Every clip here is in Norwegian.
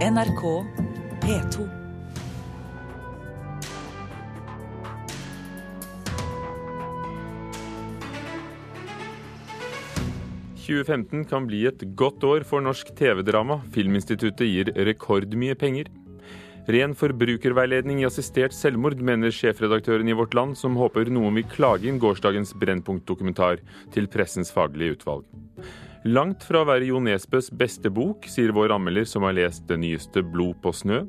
NRK P2. «2015 kan bli et godt år for norsk TV-drama. Filminstituttet gir rekordmye penger. Ren forbrukerveiledning i assistert selvmord, mener sjefredaktøren i Vårt Land, som håper noen vil klage inn gårsdagens Brennpunkt-dokumentar til pressens faglige utvalg. Langt fra å være Jo Nesbøs beste bok, sier vår anmelder som har lest det nyeste Blod på snø.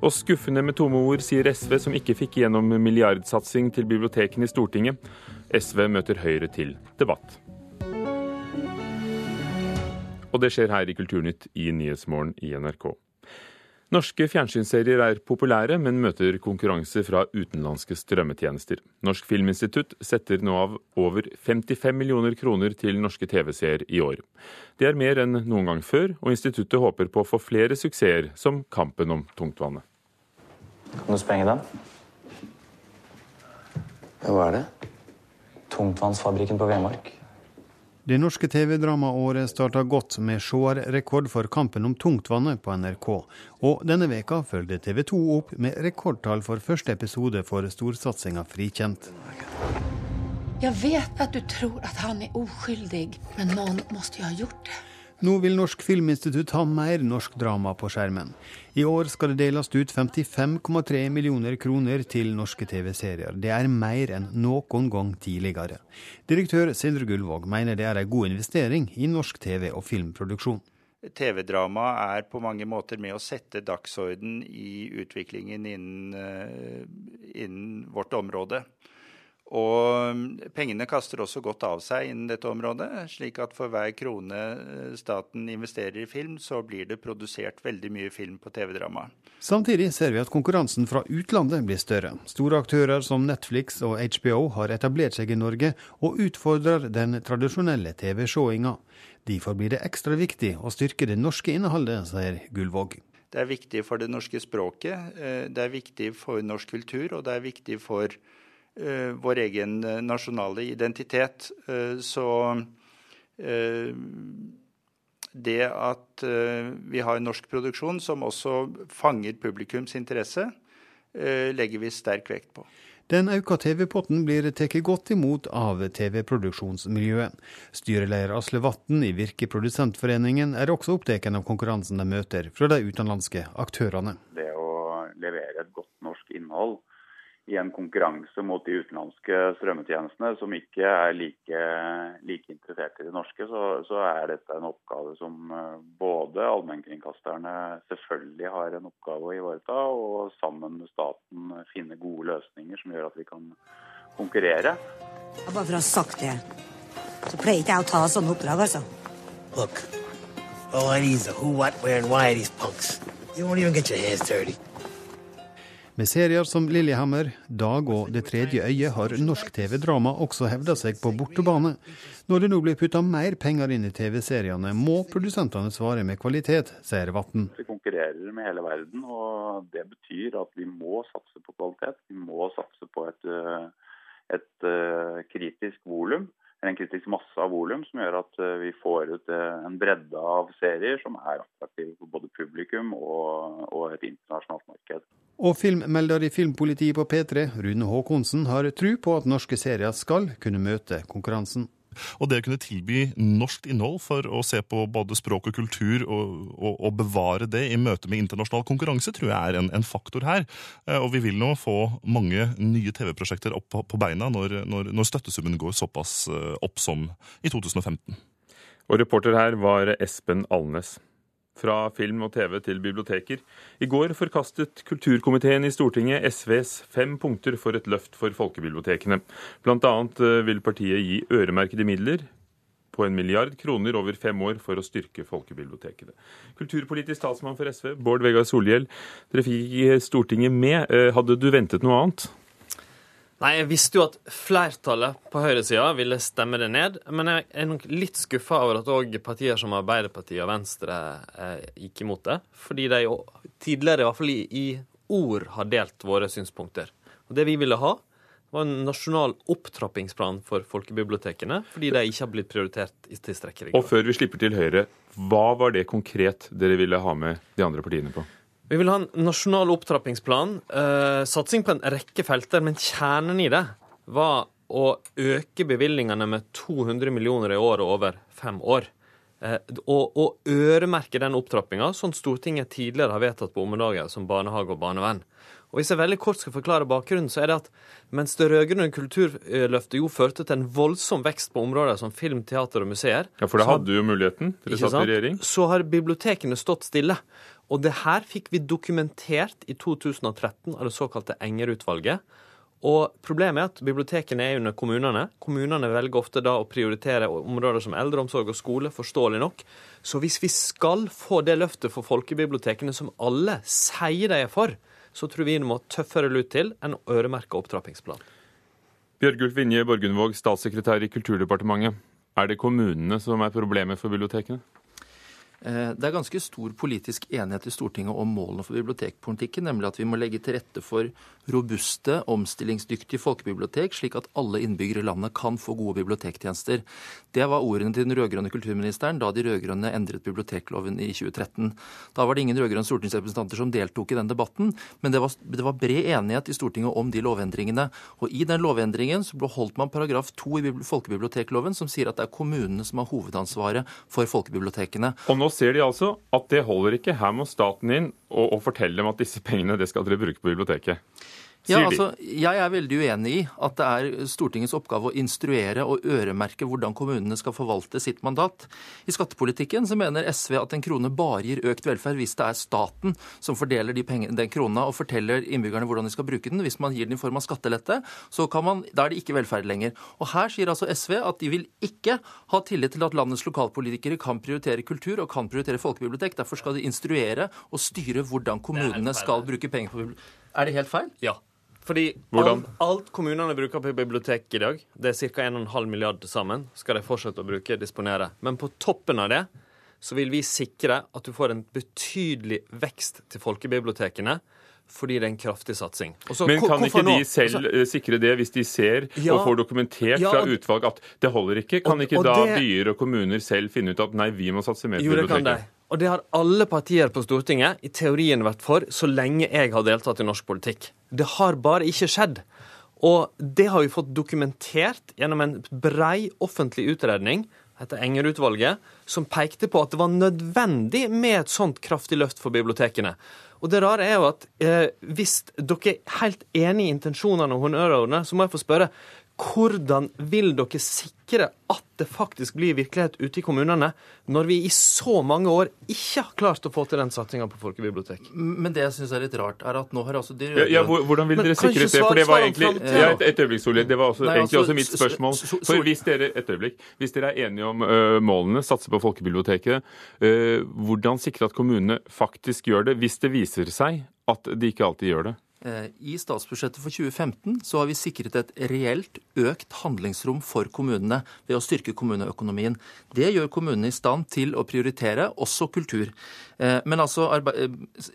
Og skuffende med tomme ord, sier SV, som ikke fikk gjennom milliardsatsing til bibliotekene i Stortinget. SV møter Høyre til debatt. Og det skjer her i Kulturnytt i Nyhetsmorgen i NRK. Norske fjernsynsserier er populære, men møter konkurranse fra utenlandske strømmetjenester. Norsk Filminstitutt setter nå av over 55 millioner kroner til norske TV-seere i år. Det er mer enn noen gang før, og instituttet håper på å få flere suksesser, som Kampen om tungtvannet. Kan du sprenge den? Hva er det? Tungtvannsfabrikken på Vemork. Det norske TV-dramaåret starta godt med seerrekord for Kampen om tungtvannet på NRK. Og denne veka følger TV 2 opp med rekordtall for første episode for storsatsinga Frikjent. Jeg vet at du tror at han er uskyldig, men noen måtte jo ha gjort det. Nå vil Norsk Filminstitutt ha mer norsk drama på skjermen. I år skal det deles ut 55,3 millioner kroner til norske TV-serier. Det er mer enn noen gang tidligere. Direktør Sindre Gullvåg mener det er en god investering i norsk TV- og filmproduksjon. TV-drama er på mange måter med å sette dagsorden i utviklingen innen, innen vårt område. Og pengene kaster også godt av seg innen dette området, slik at for hver krone staten investerer i film, så blir det produsert veldig mye film på TV-drama. Samtidig ser vi at konkurransen fra utlandet blir større. Store aktører som Netflix og HBO har etablert seg i Norge og utfordrer den tradisjonelle TV-seinga. Derfor blir det ekstra viktig å styrke det norske innholdet, sier Gullvåg. Det er viktig for det norske språket, det er viktig for norsk kultur, og det er viktig for vår egen nasjonale identitet. Så det at vi har norsk produksjon som også fanger publikums interesse, legger vi sterk vekt på. Den auka TV-potten blir tatt godt imot av TV-produksjonsmiljøet. Styreleder Asle Vatn i Virke Produsentforeningen er også opptatt av konkurransen de møter fra de utenlandske aktørene. Det å levere et godt i en konkurranse mot de utenlandske strømmetjenestene som ikke er like, like interessert i det norske, så, så, er dette en oppgave som både allmennkringkasterne selvfølgelig har en oppgave å ivareta, og sammen med staten finne gode løsninger som gjør at vi kan konkurrere. Bare for å ha sagt det, så pleier ikke jeg å ta sånne oppdrag, altså. Look, all I need is a who, what, where, and why of these punks. You won't even get your hands dirty. Med serier som Lillehammer, Dag og Det tredje øyet har norsk TV-drama også hevda seg på bortebane. Når det nå blir putta mer penger inn i TV-seriene, må produsentene svare med kvalitet, sier Vatn. Vi konkurrerer med hele verden, og det betyr at vi må satse på kvalitet. Vi må satse på et, et kritisk volum en kritisk masse av volum som gjør at vi får ut en bredde av serier som er attraktive for både publikum og, og et internasjonalt marked. Og filmmelder i Filmpolitiet på P3, Rune Haakonsen, har tru på at norske serier skal kunne møte konkurransen. Og det å kunne tilby norsk innhold for å se på både språk og kultur og, og, og bevare det i møte med internasjonal konkurranse, tror jeg er en, en, faktor her. Og vi vil nå få mange nye TV-prosjekter opp på, beina når, når, når, støttesummen går såpass opp som i 2015. Og reporter her var Espen Alnes. Fra film og TV til biblioteker. I går forkastet kulturkomiteen i Stortinget SVs fem punkter for et løft for folkebibliotekene. Blant annet vil partiet gi øremerkede midler på en milliard kroner over fem år for å styrke folkebibliotekene. Kulturpolitisk talsmann for SV, Bård Vegar Solhjell. Dere fikk Stortinget med. Hadde du ventet noe annet? Nei, Jeg visste jo at flertallet på høyresida ville stemme det ned. Men jeg er nok litt skuffa over at òg partier som Arbeiderpartiet og Venstre eh, gikk imot det. Fordi de tidligere, i hvert fall i, i ord, har delt våre synspunkter. Og Det vi ville ha, var en nasjonal opptrappingsplan for folkebibliotekene, fordi de ikke har blitt prioritert i tilstrekkelig grad. Og før vi slipper til Høyre, Hva var det konkret dere ville ha med de andre partiene på? Vi vil ha en nasjonal opptrappingsplan, eh, satsing på en rekke felter, men kjernen i det var å øke bevilgningene med 200 millioner i året over fem år. Eh, og, og øremerke den opptrappinga, sånn Stortinget tidligere har vedtatt på områder som barnehage og barnevern. Og Hvis jeg veldig kort skal forklare bakgrunnen, så er det at mens det rød-grønne kulturløftet jo førte til en voldsom vekst på områder som film, teater og museer Ja, For det hadde jo muligheten. Dere satt i regjering. Så har bibliotekene stått stille. Og det her fikk vi dokumentert i 2013 av det såkalte Enger-utvalget. Og Problemet er at bibliotekene er under kommunene. Kommunene velger ofte da å prioritere områder som eldreomsorg og skole, forståelig nok. Så hvis vi skal få det løftet for folkebibliotekene som alle sier de er for, så tror vi det må tøffere lut til enn øremerka opptrappingsplan. Bjørgulf Vinje Borgundvåg, statssekretær i Kulturdepartementet. Er det kommunene som er problemet for bibliotekene? Eh, det er ganske stor politisk enighet i Stortinget om målene for bibliotekpolitikken, nemlig at vi må legge til rette for robuste, omstillingsdyktige folkebibliotek, slik at alle innbyggere i landet kan få gode bibliotektjenester. Det var ordene til den rød-grønne kulturministeren da de rød-grønne endret bibliotekloven i 2013. Da var det ingen rød-grønne stortingsrepresentanter som deltok i den debatten, men det var, det var, bred enighet i Stortinget om de lovendringene. Og i den lovendringen så beholdt man paragraf 2 i folkebibliotekloven, som sier at det er kommunene som har hovedansvaret for folkebibliotekene. Og nå ser de altså at det holder ikke. Her må staten inn og, og fortelle dem at disse pengene det skal dere bruke på biblioteket. Ja, altså, Jeg er veldig uenig i at det er Stortingets oppgave å instruere og øremerke hvordan kommunene skal forvalte sitt mandat. I skattepolitikken så mener SV at en krone bare gir økt velferd hvis det er staten som fordeler de pengene, den krona og forteller innbyggerne hvordan de skal bruke den. Hvis man gir den i form av skattelette, så kan man, da er det ikke velferd lenger. Og Her sier altså SV at de vil ikke ha tillit til at landets lokalpolitikere kan prioritere kultur og kan prioritere folkebibliotek. Derfor skal de instruere og styre hvordan kommunene skal bruke penger på bibliotek. Er det helt feil? Ja. Fordi alt, alt, kommunene bruker på bibliotek i dag, det er ca. 1,5 milliard til sammen, skal de fortsette å bruke og disponere. Men på toppen av det så vil vi sikre at du får en betydelig vekst til folkebibliotekene fordi det er en kraftig satsing. Også, Men kan ikke de selv altså, sikre det, hvis de ser ja, og får dokumentert ja, fra utvalg at det holder ikke? Kan og, ikke og da det, byer og kommuner selv finne ut at nei, vi må satse mer på biblioteket? Og det har alle partier på Stortinget i teorien vært for så lenge jeg har deltatt i norsk politikk. Det har bare ikke skjedd. Og det har vi fått dokumentert gjennom en brei offentlig utredning heter Enger-utvalget, som pekte på at det var nødvendig med et sånt kraftig løft for bibliotekene. Og det rare er jo at eh, hvis dere er helt enig i intensjonene og honnørordene, så må jeg få spørre hvordan vil dere sikre at det faktisk blir virkelighet ute i kommunene, når vi i så mange år ikke har klart å få til den satsinga på folkebibliotek? Men det jeg syns er litt rart, er at nå har altså de ja, ja, Hvordan vil dere sikre det? For det var egentlig ja, et, et øyeblikk, Solhjell. Det var også, Nei, egentlig altså, også mitt spørsmål. For hvis dere, et øyeblikk, hvis dere er enige om uh, målene, satse på folkebiblioteket, uh, hvordan sikre at kommunene faktisk gjør det, hvis det viser seg at de ikke alltid gjør det? Eh, I statsbudsjettet for 2015 så har vi sikret et reelt økt handlingsrom for kommunene ved å styrke kommuneøkonomien. Det gjør kommunene i stand til å prioritere også kultur. Eh, men altså, eh,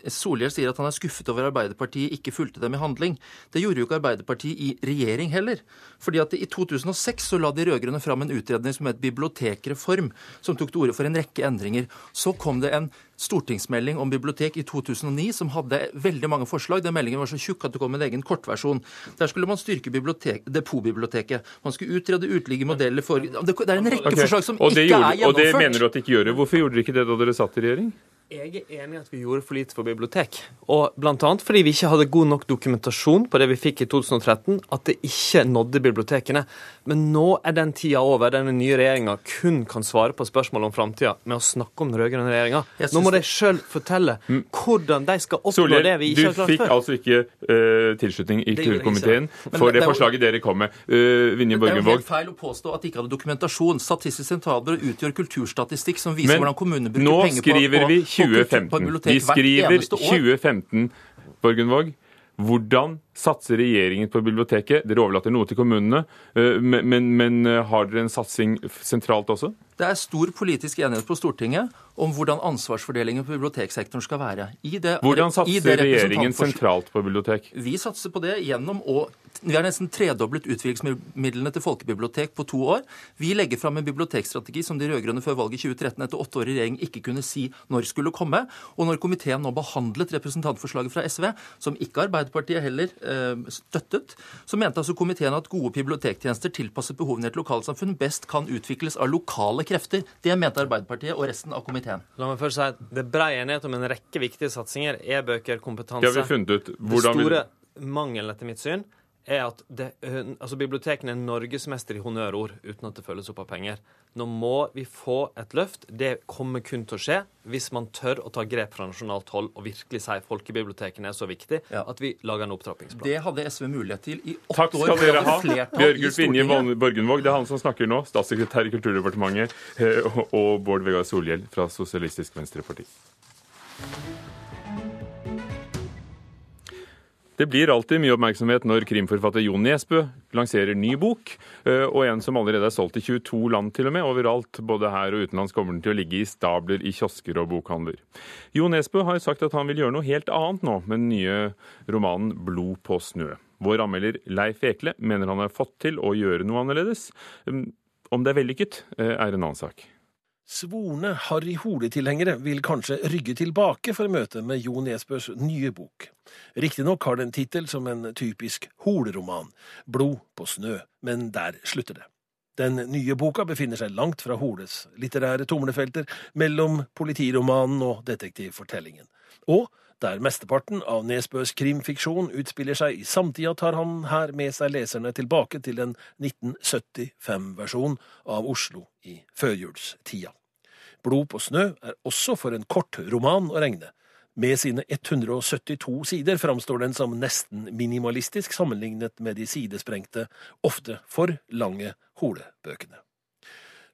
Solhjell sier at han er skuffet over Arbeiderpartiet ikke fulgte dem i handling. Det gjorde jo ikke Arbeiderpartiet i regjering heller. Fordi at I 2006 så la de rød-grønne fram en utredning som het Bibliotekreform, som tok til orde for en rekke endringer. Så kom det en stortingsmelding om bibliotek i 2009 som hadde veldig mange forslag. Den meldingen var så tjukk at det kom en egen kortversjon. Der skulle man styrke depotbiblioteket. Man skulle utrede uteliggermodeller for Det er en rekke okay. forslag som ikke er gjennomført. Og det mener du at de ikke gjør? Hvorfor gjorde dere ikke det da dere satt i regjering? Jeg er enig i at vi gjorde for lite for bibliotek. Og blant annet fordi vi ikke hadde god nok dokumentasjon på det vi fikk i 2013, at det ikke nådde bibliotekene. Men nå er den tida over. Denne nye regjeringa kun kan svare på spørsmål om framtida med å snakke om den rød-grønne regjeringa. Nå må de sjøl fortelle mm. hvordan de skal oppnå Solhjell, det vi ikke har klart før. Du fikk altså ikke uh, tilslutning i kulturkomiteen for det, det forslaget dere kom med. Uh, Vinje Borgenvåg. Det er jo helt feil å påstå at de ikke hadde dokumentasjon. Statistisk sentralbyrå utgjør kulturstatistikk som viser Men, hvordan kommunene bruker penger på, på 2015. Vi skriver 2015, Borgundvåg. Hvordan satser regjeringen på biblioteket? Dere overlater noe til kommunene, eh, men, men, men, eh, har dere en satsing sentralt også? Det er stor politisk enighet på Stortinget om hvordan ansvarsfordelingen på biblioteksektoren skal være. Det, hvordan satser regjeringen sentralt på bibliotek? Vi satser på det gjennom å vi har nesten tredoblet utviklingsmidlene til folkebibliotek på to år. Vi legger fram en bibliotekstrategi som de rød-grønne før valget i 2013 etter åtte år i regjering ikke kunne si når skulle komme. Og når komiteen nå behandlet representantforslaget fra SV, som ikke Arbeiderpartiet heller eh, støttet, så mente altså komiteen at gode bibliotektjenester tilpasset behovene i et lokalsamfunn best kan utvikles av lokale krefter. Det mente Arbeiderpartiet og resten av komiteen. La meg først si at Det er brei enighet om en rekke viktige satsinger. E-bøker, kompetanse. Det har vi funnet ut. Hvordan det store mangelen, etter mitt syn, er at det, altså bibliotekene er norgesmester i honnørord uten at det følges opp av penger. Nå må vi få et løft. Det kommer kun til å skje hvis man tør å ta grep fra nasjonalt hold og virkelig si folkebibliotekene er så viktig ja. at vi lager en opptrappingsplan. Det hadde SV mulighet til i åtte år. Takk skal dere ha. Bjørgulf Vinje Borgenvåg, det er han som snakker nå. Statssekretær i Kulturdepartementet. Eh, og Bård Vegar Solhjell fra Sosialistisk Venstreparti. Det blir alltid mye oppmerksomhet når krimforfatter Jon Nesbø lanserer ny bok, eh, og en som allerede er solgt i 22 land til og med. Overalt, både her og utenlands, kommer den til å ligge i stabler i kiosker og bokhandler. Jon Nesbø har sagt at han vil gjøre noe helt annet nå med den nye romanen 'Blod på snø'. Vår anmelder Leif Ekle mener han har fått til å gjøre noe annerledes. Om det er vellykket, eh, er en annen sak. Svorne Harry Hole-tilhengere vil kanskje rygge tilbake for møtet med Jo Nesbøs nye bok. Riktignok har den tittel som en typisk Hole-roman, Blod på snø, men der slutter det. Den nye boka befinner seg langt fra Holes litterære tomlefelter, mellom politiromanen og detektivfortellingen. Og der mesteparten av Nesbøs krimfiksjon utspiller seg i samtida, tar han her med seg leserne tilbake til en 1975-versjon av Oslo i førjulstida. Blod på snø er også for en kort roman å regne. Med sine 172 sider framstår den som nesten minimalistisk sammenlignet med de sidesprengte, ofte for lange holebøkene.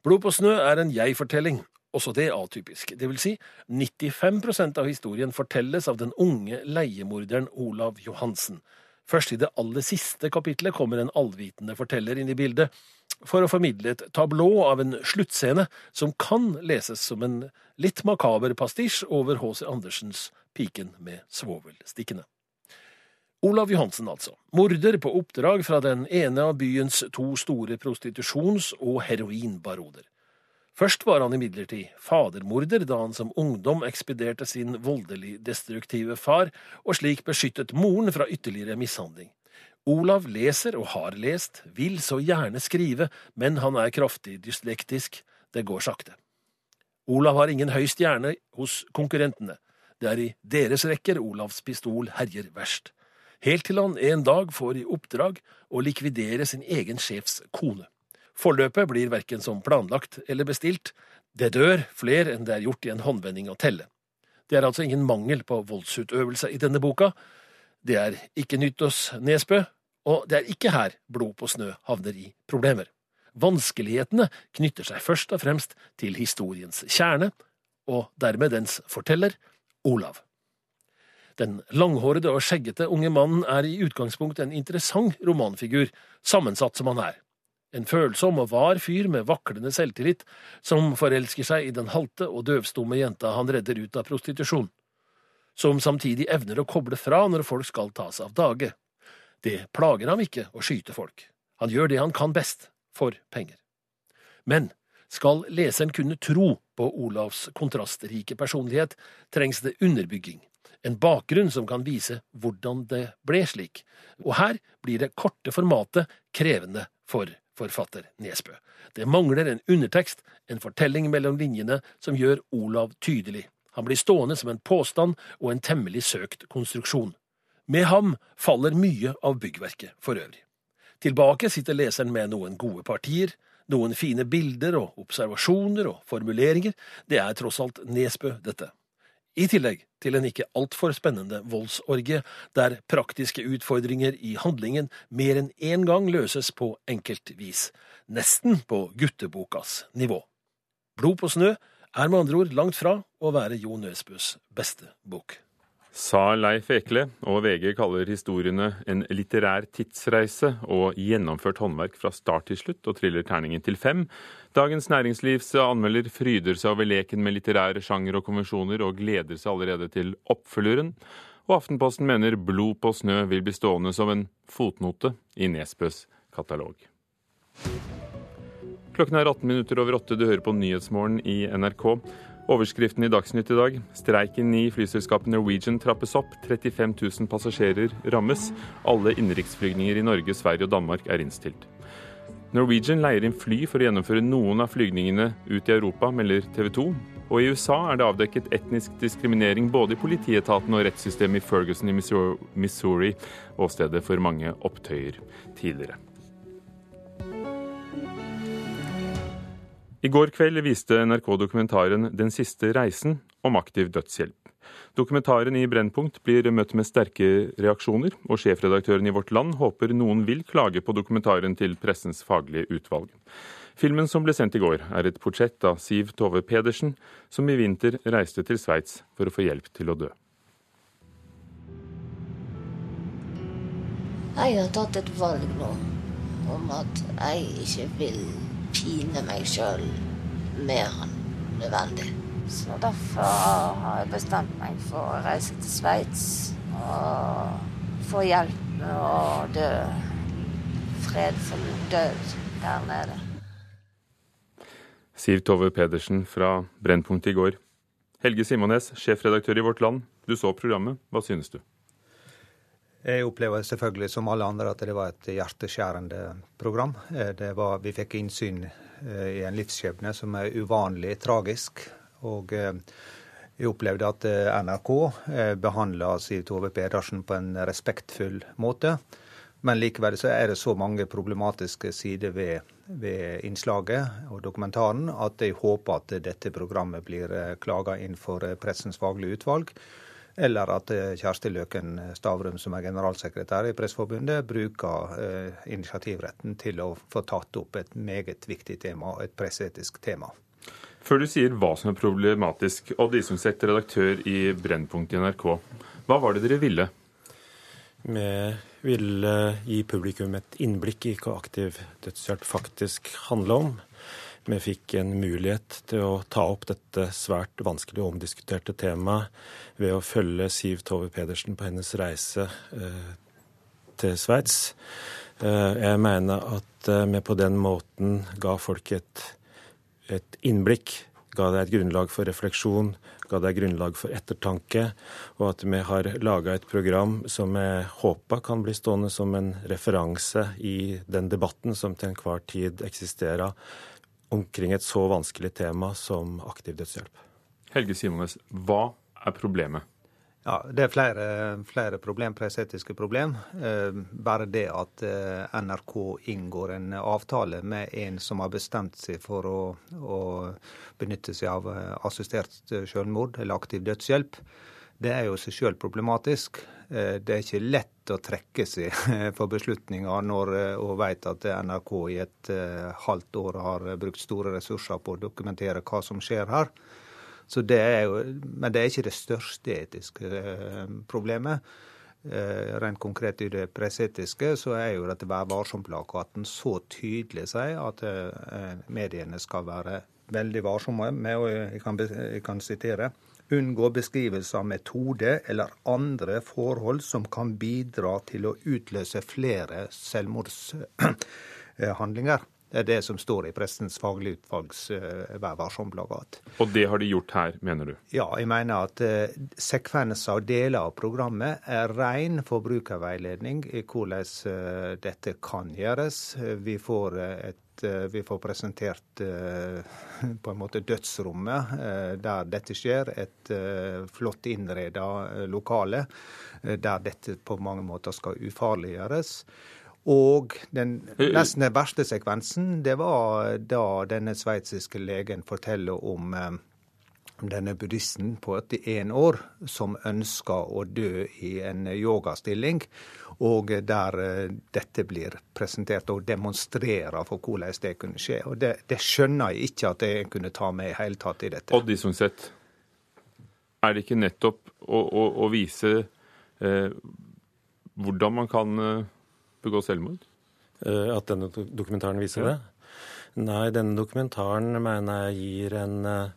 Blod på snø er en jeg-fortelling, også det atypisk. Det vil si, 95% av historien fortelles av den unge leiemorderen Olav Johansen. Først i det aller siste kapitlet kommer en allvitende forteller inn i bildet, for å formidle et tablå av en sluttscene som kan leses som en litt makaber pastisj over H.C. Andersens Piken med svovelstikkene. Olav Johansen, altså. Morder på oppdrag fra den ene av byens to store prostitusjons- og heroinbaroder. Først var han imidlertid fadermorder da han som ungdom ekspederte sin voldelig destruktive far, og slik beskyttet moren fra ytterligere mishandling. Olav leser og har lest, vil så gjerne skrive, men han er kraftig dyslektisk, det går sakte. Olav har ingen høy stjerne hos konkurrentene, det er i deres rekker Olavs pistol herjer verst, helt til han en dag får i oppdrag å likvidere sin egen sjefs kone. Forløpet blir verken som planlagt eller bestilt, det dør flere enn det er gjort i en håndvending å telle. Det er altså ingen mangel på voldsutøvelse i denne boka, det er ikke nytt hos Nesbø, og det er ikke her Blod på snø havner i problemer. Vanskelighetene knytter seg først og fremst til historiens kjerne, og dermed dens forteller, Olav. Den langhårede og skjeggete unge mannen er i utgangspunktet en interessant romanfigur, sammensatt som han er. En følsom og var fyr med vaklende selvtillit, som forelsker seg i den halte og døvstumme jenta han redder ut av prostitusjon. Som samtidig evner å koble fra når folk skal tas av dage. Det plager ham ikke å skyte folk. Han gjør det han kan best, for penger. Men skal leseren kunne tro på Olavs kontrastrike personlighet, trengs det underbygging, en bakgrunn som kan vise hvordan det ble slik, og her blir det korte formatet krevende for forfatter Nesbø. Det mangler en undertekst, en fortelling mellom linjene som gjør Olav tydelig. Han blir stående som en påstand og en temmelig søkt konstruksjon. Med ham faller mye av byggverket for øvrig. Tilbake sitter leseren med noen gode partier, noen fine bilder og observasjoner og formuleringer. Det er tross alt Nesbø, dette. I tillegg til en ikke altfor spennende voldsorgie, der praktiske utfordringer i handlingen mer enn én gang løses på enkelt vis, nesten på guttebokas nivå. Blod på snø er med andre ord langt fra å være Jo Nesbøs beste bok. Sa Leif Ekle, og VG kaller historiene en litterær tidsreise og gjennomført håndverk fra start til slutt, og triller terningen til fem. Dagens Næringslivs anmelder fryder seg over leken med litterære sjanger og konvensjoner, og gleder seg allerede til oppfølgeren. Og Aftenposten mener Blod på snø vil bli stående som en fotnote i Nesbøs katalog. Klokken er 18 minutter over åtte. Du hører på Nyhetsmorgen i NRK. Overskriften i Dagsnytt i dag. Streiken i flyselskapet Norwegian trappes opp. 35 000 passasjerer rammes. Alle innenriksflygninger i Norge, Sverige og Danmark er innstilt. Norwegian leier inn fly for å gjennomføre noen av flygningene ut i Europa, melder TV 2. Og i USA er det avdekket etnisk diskriminering både i politietaten og rettssystemet i Ferguson i Missouri, åstedet for mange opptøyer tidligere. I går kveld viste NRK dokumentaren 'Den siste reisen' om aktiv dødshjelp. Dokumentaren i Brennpunkt blir møtt med sterke reaksjoner, og sjefredaktøren i Vårt Land håper noen vil klage på dokumentaren til pressens faglige utvalg. Filmen som ble sendt i går, er et portrett av Siv Tove Pedersen, som i vinter reiste til Sveits for å få hjelp til å dø. Jeg har tatt et valg nå om at jeg ikke vil pine meg sjøl mer enn nødvendig. Så derfor har jeg bestemt meg for å reise til Sveits og få hjelp med å dø Fred for død der nede. Siv Tove Pedersen fra Brennpunkt i går. Helge Simones, sjefredaktør i Vårt Land. Du så programmet. Hva synes du? Jeg opplever selvfølgelig som alle andre at det var et hjerteskjærende program. Var, vi fikk innsyn eh, i en livsskjebne som er uvanlig tragisk. Og eh, jeg opplevde at eh, NRK behandla Siv Tove Pedersen på en respektfull måte. Men likevel så er det så mange problematiske sider ved, ved innslaget og dokumentaren at jeg håper at dette programmet blir klaga inn for Pressens faglige utvalg eller at eh, Kjersti Løken Stavrum, som er generalsekretær i Pressforbundet, bruker eh, initiativretten til å få tatt opp et meget viktig tema, et presseetisk tema. Før du sier hva som er problematisk, Odd setter redaktør i Brennpunkt i NRK. Hva var det dere ville? Vi ville gi publikum et innblikk i hva aktiv dødshjelp faktisk handler om. Vi fikk en mulighet til å ta opp dette svært vanskelig og omdiskuterte temaet ved å følge Siv Tove Pedersen på hennes reise eh, til Sveits. Eh, jeg mener at eh, vi på den måten ga folk et, et innblikk, ga det et grunnlag for refleksjon, ga det et grunnlag for ettertanke, og at vi har laga et program som jeg håper kan bli stående som en referanse i den debatten som til enhver tid eksisterer omkring et så vanskelig tema som aktiv dødshjelp. Helge Simones, hva er problemet? Ja, Det er flere, flere problem, presseetiske problem. Eh, bare det at eh, NRK inngår en avtale med en som har bestemt seg for å, å benytte seg av eh, assistert selvmord eller aktiv dødshjelp, det er jo seg sjøl problematisk. Eh, det er ikke lett å trekke seg for beslutninger når hun eh, vet at NRK i et eh, halvt år har brukt store ressurser på å dokumentere hva som skjer her. Det jo, men det er ikke det største etiske problemet. Rent konkret i det presseetiske så er jo dette Vær varsom-plakaten så tydelig sier at mediene skal være veldig varsomme med, og jeg kan, jeg kan sitere Unngå beskrivelse av metode eller andre forhold som kan bidra til å utløse flere selvmordshandlinger. Det er det som står i Prestens faglige utvalgs Vær varsom-plakat. Og det har de gjort her, mener du? Ja, jeg mener at uh, sekvenser og deler av programmet er ren forbrukerveiledning i hvordan uh, dette kan gjøres. Vi får et Eh, vi får presentert eh, på en måte dødsrommet eh, der dette skjer. Et flott innreda lokale der dette på mange måter skal ufarliggjøres. Og den, nesten den verste sekvensen, det var da denne sveitsiske legen forteller om denne buddhisten på 81 år som ønsker å dø i en yogastilling, og der eh, dette blir presentert og demonstrerer for hvordan det kunne skje. Og Det, det skjønner jeg ikke at jeg kunne ta med i hele tatt i dette. Odd Isungset, er det ikke nettopp å, å, å vise eh, hvordan man kan eh, begå selvmord? Eh, at denne dokumentaren viser ja. det? Nei, denne dokumentaren mener jeg gir en eh,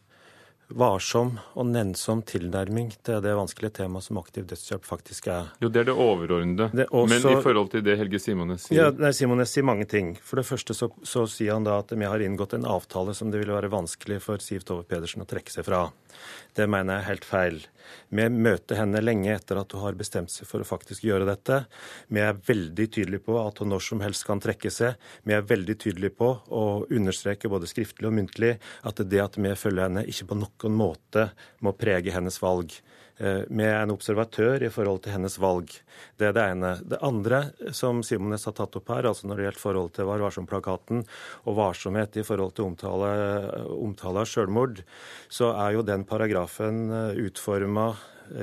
varsom og nennsom tilnærming til det vanskelige temaet som aktiv dødshjelp faktisk er. Jo, Det er det overordnede. også... Men i forhold til det Helge Simones sier? Ja, nei, Simones sier mange ting. For det første så, så sier han da at vi har inngått en avtale som det ville være vanskelig for Siv Tove Pedersen å trekke seg fra. Det mener jeg er helt feil. Vi møter henne lenge etter at hun har bestemt seg for å faktisk gjøre dette. Vi er veldig tydelige på at hun når som helst kan trekke seg. Vi er veldig tydelige på å understreke både skriftlig og muntlig at det at vi følger henne, ikke på noen måte må prege hennes valg. Eh, med en observatør i forhold til hennes valg. Det er det ene. Det andre som Simones har tatt opp her, altså når det gjelder forhold til Var varsom-plakaten og varsomhet i forhold til omtale, omtale av selvmord, så er jo den paragrafen eh, utforma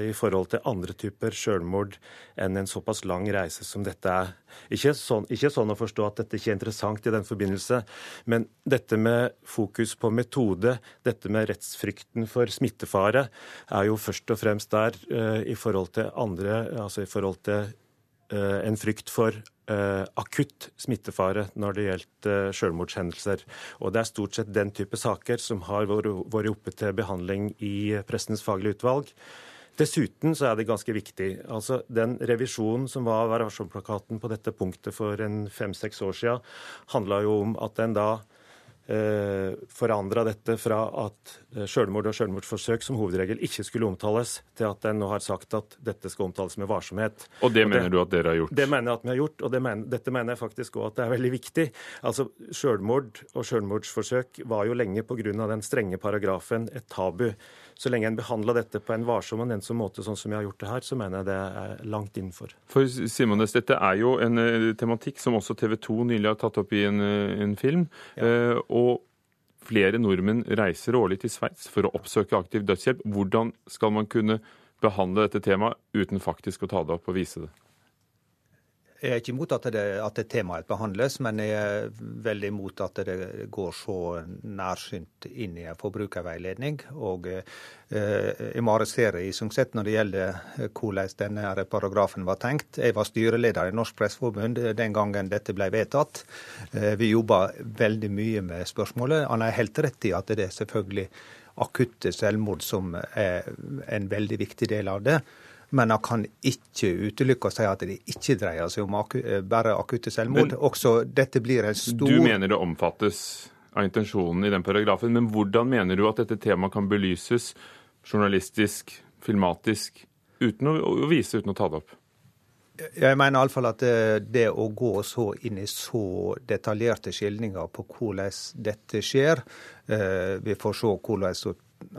i forhold til andre typer selvmord enn en såpass lang reise som dette er. Ikke sånn, ikke sånn, å forstå at dette ikke er interessant i den forbindelse, men dette med fokus på metode, dette med rettsfrykten for smittefare, er jo først og fremst der uh, i forhold til andre, altså i forhold til uh, en frykt for Uh, akutt smittefare når det gjelder uh, selvmordshendelser. Og det er stort sett den type saker som har vært oppe til behandling i Pressens faglige utvalg. Dessuten så er det ganske viktig. altså Den revisjonen som var Vær varsom-plakaten på dette punktet for en fem-seks år siden, handla jo om at en da eh, forandra dette fra at eh, selvmord og selvmordsforsøk som hovedregel ikke skulle omtales, til at en nå har sagt at dette skal omtales med varsomhet. Og det mener og det, du at dere har gjort? Det mener jeg at vi har gjort, og det mener, dette mener jeg faktisk òg at det er veldig viktig. Altså, Selvmord og selvmordsforsøk var jo lenge pga. den strenge paragrafen et tabu. Så lenge en behandler dette på en varsom og nennsom måte, sånn som jeg har gjort det her, så mener jeg det er langt innenfor. For Simones, dette er jo en uh, tematikk som også TV 2 nylig har tatt opp i en, uh, en film. Ja. Uh, og flere nordmenn reiser årlig til Sveits for å oppsøke aktiv dødshjelp. Hvordan skal man kunne behandle dette temaet uten faktisk å ta det opp og vise det? Jeg er ikke imot at, det, at temaet behandles, men jeg er veldig imot at det går så nærsynt inn i en forbrukerveiledning. Og eh, jeg må arrestere i Sungset når det gjelder hvordan denne paragrafen var tenkt. Jeg var styreleder i Norsk Presseforbund den gangen dette ble vedtatt. Eh, vi jobba veldig mye med spørsmålet. Han er helt rett i at det er selvfølgelig akutte selvmord som er en veldig viktig del av det. Men han kan ikke utelukke å si at det ikke dreier seg om aku eh, bare akutte selvmord. Men, Også dette blir en stor Du mener det omfattes av intensjonen i den paragrafen, men hvordan mener du at dette temaet kan belyses journalistisk, filmatisk, uten å, å vise, uten å ta det opp? Jeg mener iallfall at det, det, å gå så inn i så detaljerte skildringer på hvordan dette skjer eh, Vi får se hvordan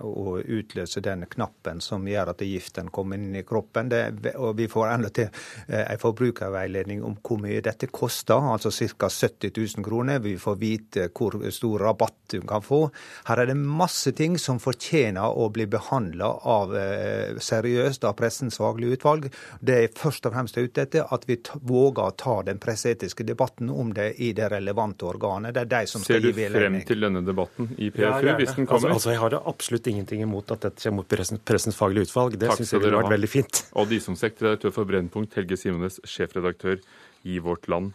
å utløse den knappen som gjør at giften kommer inn i kroppen. Det, og vi får enda til eh, en forbrukerveiledning om hvor mye dette koster, altså ca. 70 000 kroner. Vi får vite hvor stor rabatt du kan få. Her er det masse ting som fortjener å bli behandla av eh, seriøst av Pressens faglige utvalg. Det er først og fremst ute etter at vi våger å ta den presseetiske debatten om det i det relevante organet. Det er de som skal gi veiledning. Ser du frem til denne debatten i PFU, ja, hvis den kommer? Altså, altså, jeg har det absolutt ingenting imot at dette kommer mot i pressens faglige utvalg. Det syns jeg ville vært veldig fint. Og Disomsekt, redaktør for Brennpunkt, Helge Simones, sjefredaktør i Vårt Land.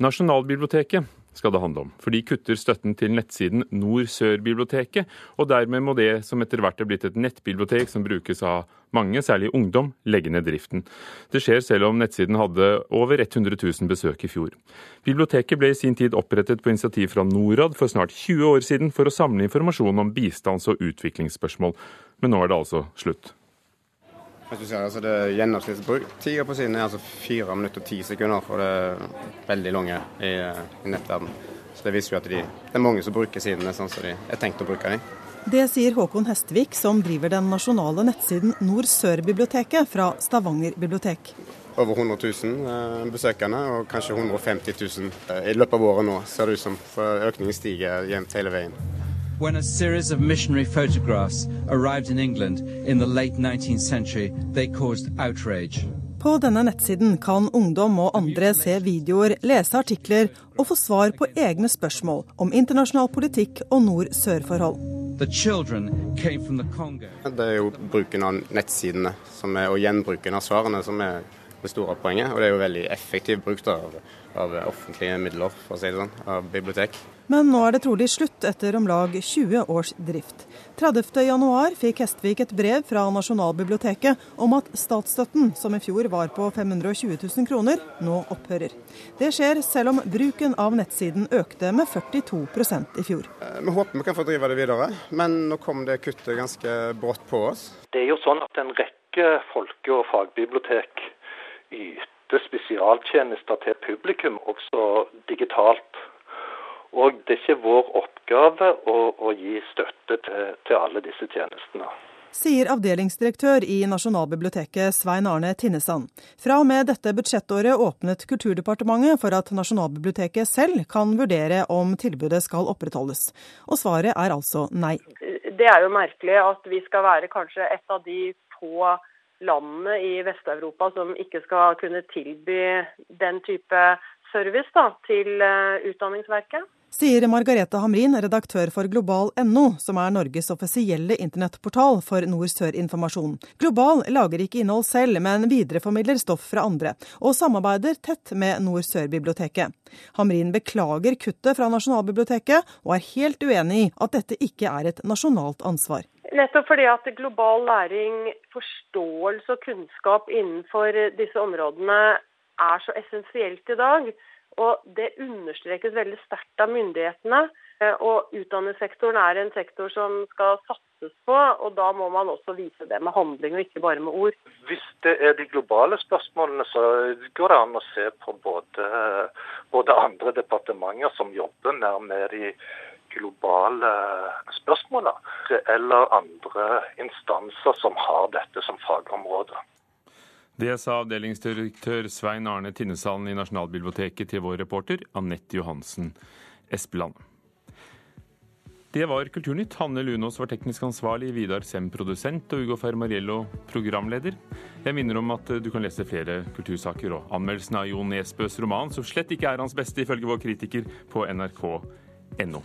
Nasjonalbiblioteket skal det handle om, for de kutter støtten til nettsiden Nord-Sør-biblioteket, og dermed må det som etter hvert er blitt et nettbibliotek som brukes av mange, særlig ungdom, legge ned driften. Det skjer selv om nettsiden hadde over 100 000 besøk i fjor. Biblioteket ble i sin tid opprettet på initiativ fra Norad for snart 20 år siden for å samle informasjon om bistands- og utviklingsspørsmål, men nå er det altså slutt. Hvis du ser, altså det Gjennomsnittsbruk på siden er altså 4 minutter og 10 sekunder, og det er veldig lange i, i nettverden. Så Det viser jo at de, det er mange som bruker sidene sånn som de er tenkt å bruke dem. Det sier Håkon Hestvik, som driver den nasjonale nettsiden Nord-Sør-biblioteket fra Stavanger bibliotek. Over 100 000 eh, besøkende, og kanskje 150 000 eh, i løpet av året nå, ser det ut som. For økningen stiger jevnt hele veien. When a series of missionary photographs arrived in England in the late 19th century, they caused outrage. På denne nettsiden kan ungdom og andre se videoer, lese artikler og få svar på egne spørsmål om internasjonal politikk og nord-sør-forhold. Det er jo bruken av nettsidene er, og gjenbruken av svarene som er det store poenget. Og det er jo veldig effektiv bruk av, av offentlige midler, for å si det sånn, av bibliotek. Men nå er det trolig slutt etter om lag 20 års drift. 30.1 fikk Hestvik et brev fra Nasjonalbiblioteket om at statsstøtten, som i fjor var på 520 000 kroner, nå opphører. Det skjer selv om bruken av nettsiden økte med 42% i fjor. Eh, vi håper vi kan få drive det videre, men nå kom det kuttet ganske brått på oss. Det er jo sånn at en rekke folke- og fagbibliotek yter spesialtjenester til publikum, også digitalt. Og det er ikke vår oppgave å, å gi støtte til, til, alle disse tjenestene. Sier avdelingsdirektør i Nasjonalbiblioteket Svein Arne Tinnesand. Fra og med dette budsjettåret åpnet Kulturdepartementet for at Nasjonalbiblioteket selv kan vurdere om tilbudet skal opprettholdes. Og svaret er altså nei. Det er jo merkelig at vi skal være kanskje et av de få landene i Vest-Europa som ikke skal kunne tilby den type service da, til eh, Utdanningsverket sier Margarete Hamrin, redaktør for global.no, som er Norges offisielle internettportal for nord-sør-informasjon. Global lager ikke innhold selv, men videreformidler stoff fra andre, og samarbeider tett med Nord-Sør-biblioteket. Hamrin beklager kuttet fra Nasjonalbiblioteket, og er helt uenig i at dette ikke er et nasjonalt ansvar. Nettopp fordi at global læring, forståelse og kunnskap innenfor disse områdene er så essensielt i dag. Og det understrekes veldig sterkt av myndighetene. Eh, og utdanningssektoren er en sektor som skal satses på, og da må man også vise det med handling og ikke bare med ord. Hvis det er de globale spørsmålene, så går det an å se på både, både andre departementer som jobber mer med de globale spørsmålene, eller andre instanser som har dette som fagområde. Det sa avdelingsdirektør Svein Arne Tinnesalen i Nasjonalbiblioteket til vår reporter Anette Johansen Espeland. Det var Kulturnytt. Hanne Lunås var teknisk ansvarlig, Vidar Sem produsent og Ugo Fermariello programleder. Jeg minner om at du kan lese flere kultursaker og anmeldelsen av Jo Nesbøs roman, som slett ikke er hans beste, ifølge vår kritiker, på nrk.no.